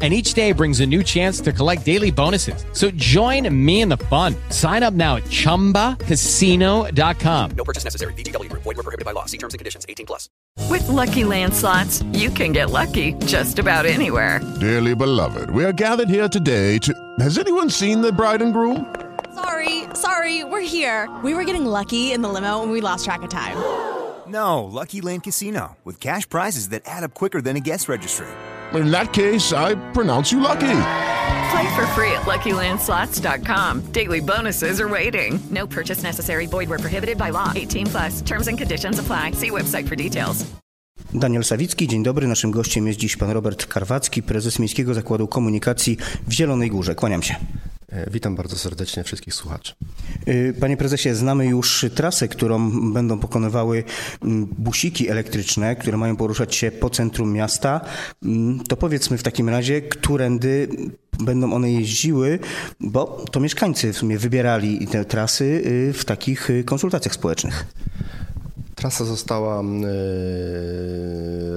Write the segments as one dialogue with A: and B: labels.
A: and each day brings a new chance to collect daily bonuses. So join me in the fun. Sign up now at ChumbaCasino.com.
B: No purchase necessary. VGW Group. Void were prohibited by law. See terms and conditions. 18 plus.
C: With Lucky Land slots, you can get lucky just about anywhere.
D: Dearly beloved, we are gathered here today to... Has anyone seen the bride and groom?
E: Sorry, sorry, we're here. We were getting lucky in the limo and we lost track of time.
F: No, Lucky Land Casino. With cash prizes that add up quicker than a guest registry
D: in that case, I pronounce you lucky.
C: Play for free at LuckyLandSlots.com. Daily bonuses are waiting. No purchase necessary. Void were prohibited by law. 18 plus. Terms and conditions apply. See website for details.
G: Daniel Sawicki, dzień dobry. Naszym gościem jest dziś pan Robert Karwacki, prezes Miejskiego Zakładu Komunikacji w Zielonej Górze. Kłaniam się.
H: E, witam bardzo serdecznie wszystkich słuchaczy.
G: E, panie prezesie, znamy już trasę, którą będą pokonywały busiki elektryczne, które mają poruszać się po centrum miasta. To powiedzmy w takim razie, którędy będą one jeździły, bo to mieszkańcy w sumie wybierali te trasy y, w takich y, konsultacjach społecznych.
H: Trasa została e,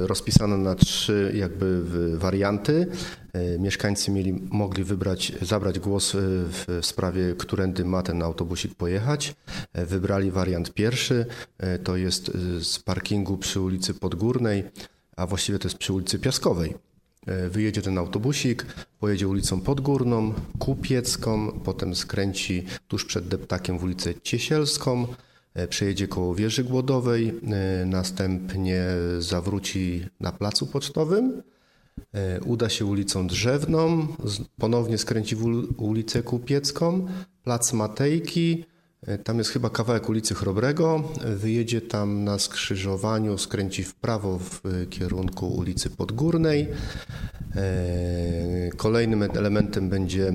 H: rozpisana na trzy jakby warianty. E, mieszkańcy mieli, mogli wybrać, zabrać głos e, w sprawie, którędy ma ten autobusik pojechać. Wybrali wariant pierwszy, to jest z parkingu przy ulicy Podgórnej, a właściwie to jest przy ulicy Piaskowej. Wyjedzie ten autobusik, pojedzie ulicą Podgórną, Kupiecką, potem skręci tuż przed deptakiem w ulicę Ciesielską, przejedzie koło wieży głodowej, e, następnie zawróci na placu pocztowym, e, uda się ulicą Drzewną, ponownie skręci w ulicę Kupiecką, plac Matejki, tam jest chyba kawałek ulicy Chrobrego, wyjedzie tam na skrzyżowaniu, skręci w prawo w kierunku ulicy Podgórnej. Kolejnym elementem będzie,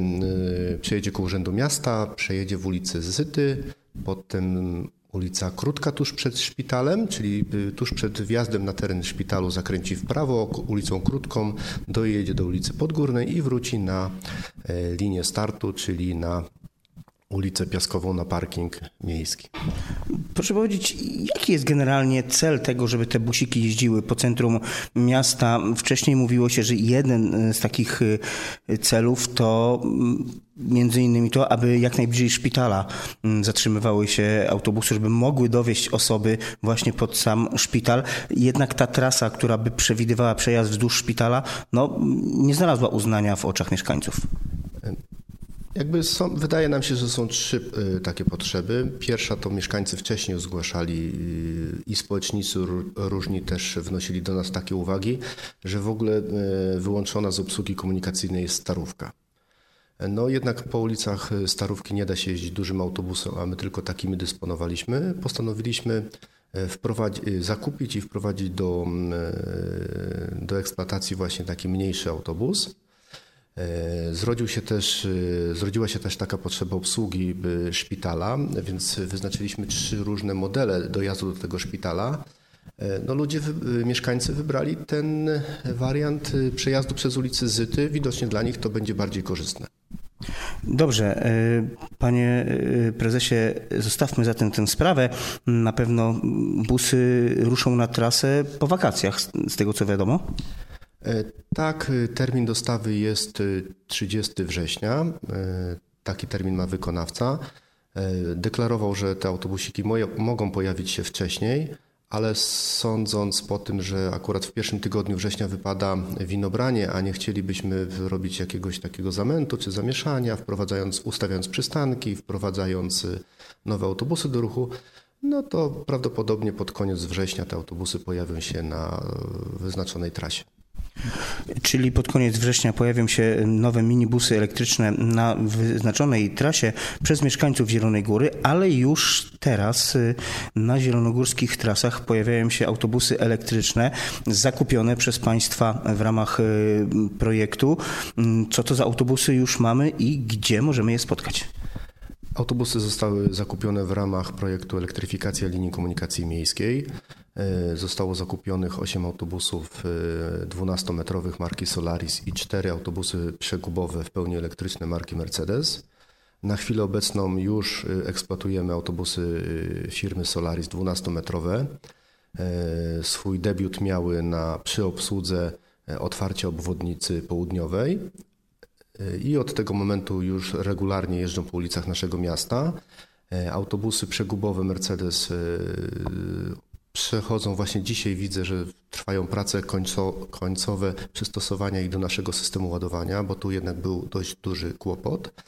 H: przejedzie ku Urzędu Miasta, przejedzie w ulicę Zyty, potem ulica Krótka tuż przed szpitalem, czyli y, tuż przed wjazdem na teren szpitalu zakręci w prawo ulicą Krótką, dojedzie do ulicy Podgórnej i wróci na e, linię startu, czyli na ulicę Piaskową na parking miejski.
G: Proszę powiedzieć, jaki jest generalnie cel tego, żeby te busiki jeździły po centrum miasta? Wcześniej mówiło się, że jeden z takich y, celów to mm, między innymi to, aby jak najbliżej szpitala mm, zatrzymywały się autobusy, żeby mogły dowieść osoby właśnie pod sam szpital. Jednak ta trasa, która by przewidywała przejazd wzdłuż szpitala, no, nie znalazła uznania w oczach mieszkańców.
H: Jakby są, wydaje nam się, że są trzy y, takie potrzeby. Pierwsza to mieszkańcy wcześniej zgłaszali y, i społecznicy różni też wnosili do nas takie uwagi, że w ogóle y, wyłączona z obsługi komunikacyjnej jest starówka. No jednak po ulicach Starówki nie da się jeździć dużym autobusem, a my tylko takimi dysponowaliśmy. Postanowiliśmy zakupić i wprowadzić do, do eksploatacji właśnie taki mniejszy autobus. E, zrodził się też, e, zrodziła się też taka potrzeba obsługi e, szpitala, więc wyznaczyliśmy trzy różne modele dojazdu do tego szpitala. No ludzie, mieszkańcy wybrali ten wariant przejazdu przez ulicę Zyty. Widocznie dla nich to będzie bardziej korzystne.
G: Dobrze, panie prezesie, zostawmy zatem tę sprawę. Na pewno busy ruszą na trasę po wakacjach, z tego co wiadomo.
H: E, tak, e, termin dostawy jest 30 e, września. Taki termin ma wykonawca. Deklarował, że te autobusiki mogą pojawić się wcześniej, ale sądząc po tym, że akurat w pierwszym tygodniu września wypada winobranie, a nie chcielibyśmy robić jakiegoś takiego zamętu czy zamieszania, wprowadzając, ustawiając przystanki, wprowadzając nowe autobusy do ruchu, no to prawdopodobnie pod koniec września te autobusy pojawią się na wyznaczonej trasie.
G: Czyli pod koniec września pojawią się nowe minibusy elektryczne na wyznaczonej trasie przez mieszkańców Zielonej Góry, ale już teraz y, na zielonogórskich trasach pojawiają się autobusy elektryczne zakupione przez państwa w ramach y, projektu. Mm, co to za autobusy już mamy i gdzie możemy je spotkać?
H: Autobusy zostały zakupione w ramach projektu Elektryfikacja linii komunikacji miejskiej. E, Zostało zakupionych 8 autobusów e, 12-metrowych marki Solaris i 4 autobusy przegubowe w pełni elektryczne marki Mercedes. Na chwilę obecną już e, eksploatujemy autobusy e, firmy Solaris 12-metrowe. E, Swój debiut miały na przy obsłudze e, otwarcia obwodnicy południowej i od tego momentu już regularnie jeżdżą po ulicach naszego miasta. E, Autobusy przegubowe Mercedes e, przechodzą właśnie dzisiaj, widzę, że trwają prace końco, końcowe przystosowania ich do naszego systemu ładowania, bo tu jednak był dość duży kłopot.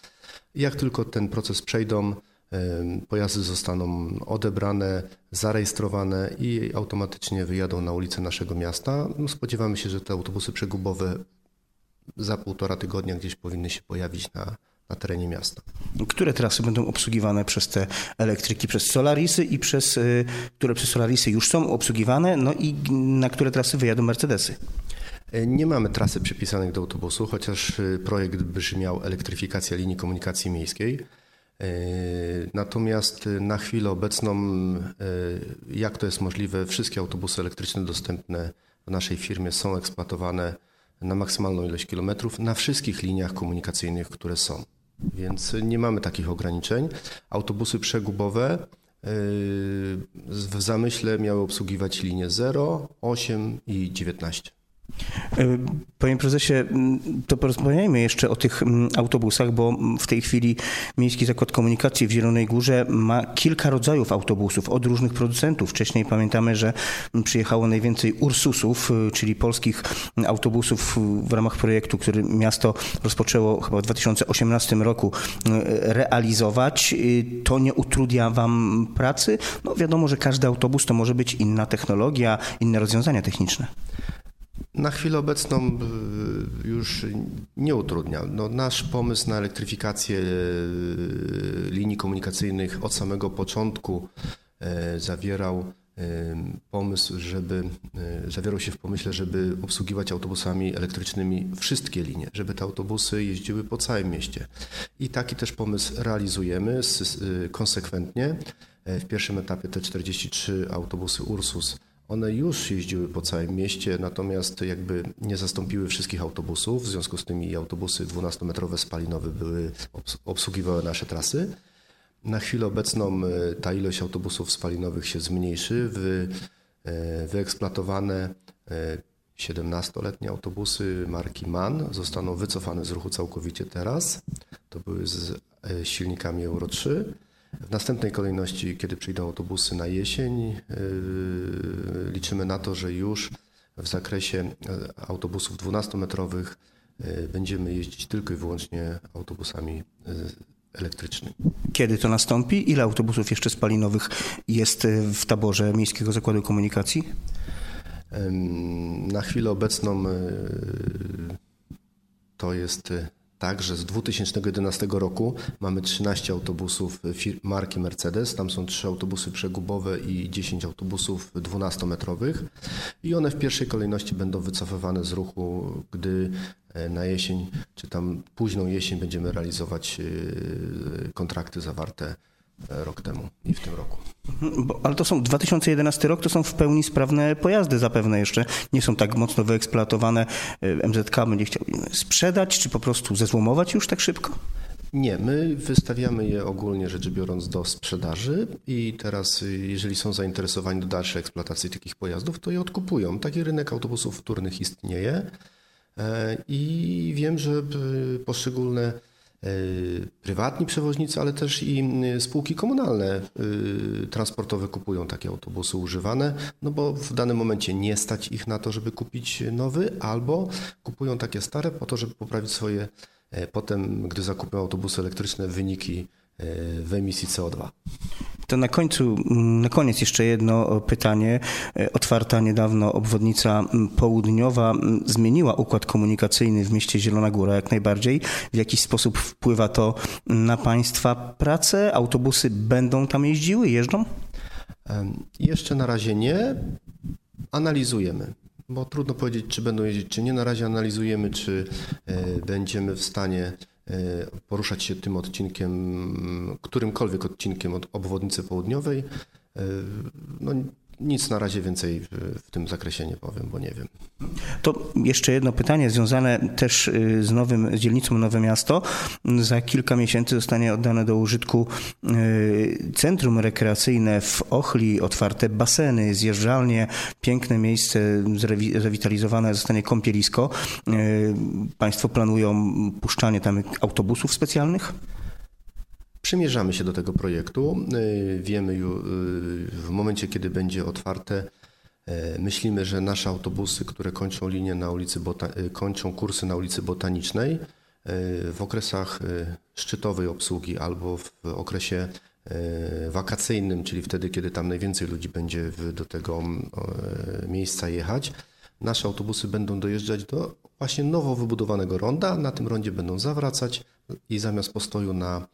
H: Jak tylko ten proces przejdą, pojazdy zostaną odebrane, zarejestrowane i automatycznie wyjadą na ulicę naszego miasta. No, Spodziewamy się, że te autobusy przegubowe za półtora tygodnia gdzieś powinny się pojawić na, na terenie miasta.
G: Które trasy będą obsługiwane przez te elektryki, przez Solarisy i przez, y, które przez Solarisy już są obsługiwane, no i na które trasy wyjadą Mercedesy?
H: E, Nie mamy trasy przypisanych do autobusu, chociaż e, projekt brzmiał elektryfikacja linii komunikacji miejskiej. E, Natomiast e, na chwilę obecną, jak to jest możliwe, wszystkie autobusy elektryczne dostępne w naszej firmie są eksploatowane na maksymalną ilość kilometrów na wszystkich liniach komunikacyjnych, które są. Więc nie mamy takich ograniczeń. Autobusy przegubowe e, w zamyśle miały obsługiwać linie 0, 8 i 19.
G: Y, Panie prezesie, mm, to porozmawiajmy jeszcze o tych mm, autobusach, bo w tej chwili Miejski Zakład Komunikacji w Zielonej Górze ma kilka rodzajów autobusów od różnych producentów. Wcześniej pamiętamy, że przyjechało najwięcej Ursusów, y, czyli polskich autobusów w ramach projektu, który miasto rozpoczęło chyba w 2018 roku y, realizować. Y, To nie utrudnia Wam pracy? No wiadomo, że każdy autobus to może być inna technologia, inne rozwiązania techniczne.
H: Na chwilę obecną y, już nie utrudnia. No, nasz pomysł na elektryfikację y, linii komunikacyjnych od samego początku y, zawierał pomysł, żeby zawierał się w pomyśle, żeby obsługiwać autobusami elektrycznymi wszystkie linie, żeby te autobusy jeździły po całym mieście. I taki też pomysł realizujemy konsekwentnie. E, W pierwszym etapie te 43 autobusy Ursus one już jeździły po całym mieście, natomiast jakby nie zastąpiły wszystkich autobusów, w związku z tym i autobusy 12-metrowe spalinowe były, obs- obsługiwały nasze trasy. Na chwilę obecną e, ta ilość autobusów spalinowych się zmniejszy. Wy, e, wyeksploatowane e, 17-letnie autobusy marki MAN zostaną wycofane z ruchu całkowicie teraz. To były z e, silnikami Euro 3. W następnej kolejności, kiedy przyjdą autobusy na jesień, yy, liczymy na to, że już w zakresie e, autobusów 12-metrowych yy, będziemy jeździć tylko i wyłącznie autobusami yy, elektrycznymi.
G: Kiedy to nastąpi? Ile autobusów jeszcze spalinowych jest w taborze Miejskiego Zakładu Komunikacji?
H: Na chwilę obecną to jest tak, że z 2011 roku mamy 13 autobusów marki Mercedes. Tam są 3 autobusy przegubowe i 10 autobusów 12-metrowych. I one w pierwszej kolejności będą wycofywane z ruchu, gdy e, na jesień, czy tam późną jesień będziemy realizować yy, kontrakty zawarte e, rok temu i w tym roku.
G: Mhm, Bo, ale to są 2011 rok, to są w pełni sprawne pojazdy zapewne jeszcze. Nie są tak mocno wyeksploatowane. Y, MZK będzie chciał sprzedać, czy po prostu zezłomować już tak szybko?
H: Nie, my wystawiamy je ogólnie rzecz biorąc do sprzedaży i teraz y, jeżeli są zainteresowani do dalszej eksploatacji takich pojazdów, to je odkupują. Taki rynek autobusów wtórnych istnieje e, i wiem, że y, poszczególne prywatni przewoźnicy, ale też i y, spółki komunalne y, transportowe kupują takie autobusy używane, no bo w danym momencie nie stać ich na to, żeby kupić nowy, albo kupują takie stare po to, żeby poprawić swoje e, potem, gdy zakupią autobusy elektryczne, wyniki e, w emisji CO2.
G: To na końcu, mm, na koniec jeszcze jedno pytanie. E, Otwarta niedawno obwodnica mm, południowa mm, zmieniła układ komunikacyjny w mieście Zielona Góra jak najbardziej. W jakiś sposób wpływa to na Państwa pracę? Autobusy będą tam jeździły, jeżdżą?
H: Jeszcze na razie nie. Analizujemy, bo trudno powiedzieć, czy będą jeździć, czy nie. Na razie analizujemy, czy e, będziemy w stanie poruszać się tym odcinkiem, którymkolwiek odcinkiem od obwodnicy południowej. No, nic na razie więcej w tym zakresie nie powiem, bo nie wiem.
G: To jeszcze jedno pytanie związane też y, z nowym z dzielnicą Nowe Miasto. Za kilka miesięcy zostanie oddane do użytku y, centrum rekreacyjne w Ochli, otwarte baseny, zjeżdżalnie, piękne miejsce zrewitalizowane zostanie kąpielisko. Y, państwo planują puszczanie tam autobusów specjalnych?
H: Przymierzamy się do tego projektu. Y, wiemy już y, w momencie, kiedy będzie otwarte, y, myślimy, że nasze autobusy, które kończą linię na ulicy Bota- kończą kursy na ulicy Botanicznej, w okresach szczytowej obsługi albo w okresie wakacyjnym, czyli wtedy, kiedy tam najwięcej ludzi będzie do tego miejsca jechać, nasze autobusy będą dojeżdżać do właśnie nowo wybudowanego ronda. Na tym rondzie będą zawracać i zamiast postoju na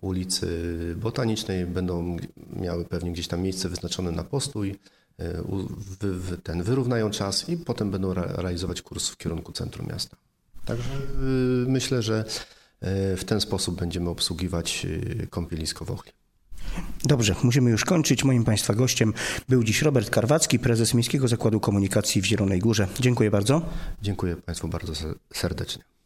H: ulicy Botanicznej będą miały pewnie gdzieś tam miejsce wyznaczone na postój, e, ten wyrównają czas i potem będą realizować kurs w kierunku centrum miasta. Także e, myślę, że e, w ten sposób będziemy obsługiwać kąpielisko w Ochli.
G: Dobrze, musimy już kończyć. Moim Państwa gościem był dziś Robert Karwacki, prezes Miejskiego Zakładu Komunikacji w Zielonej Górze. Dziękuję bardzo.
H: Dziękuję Państwu bardzo serdecznie.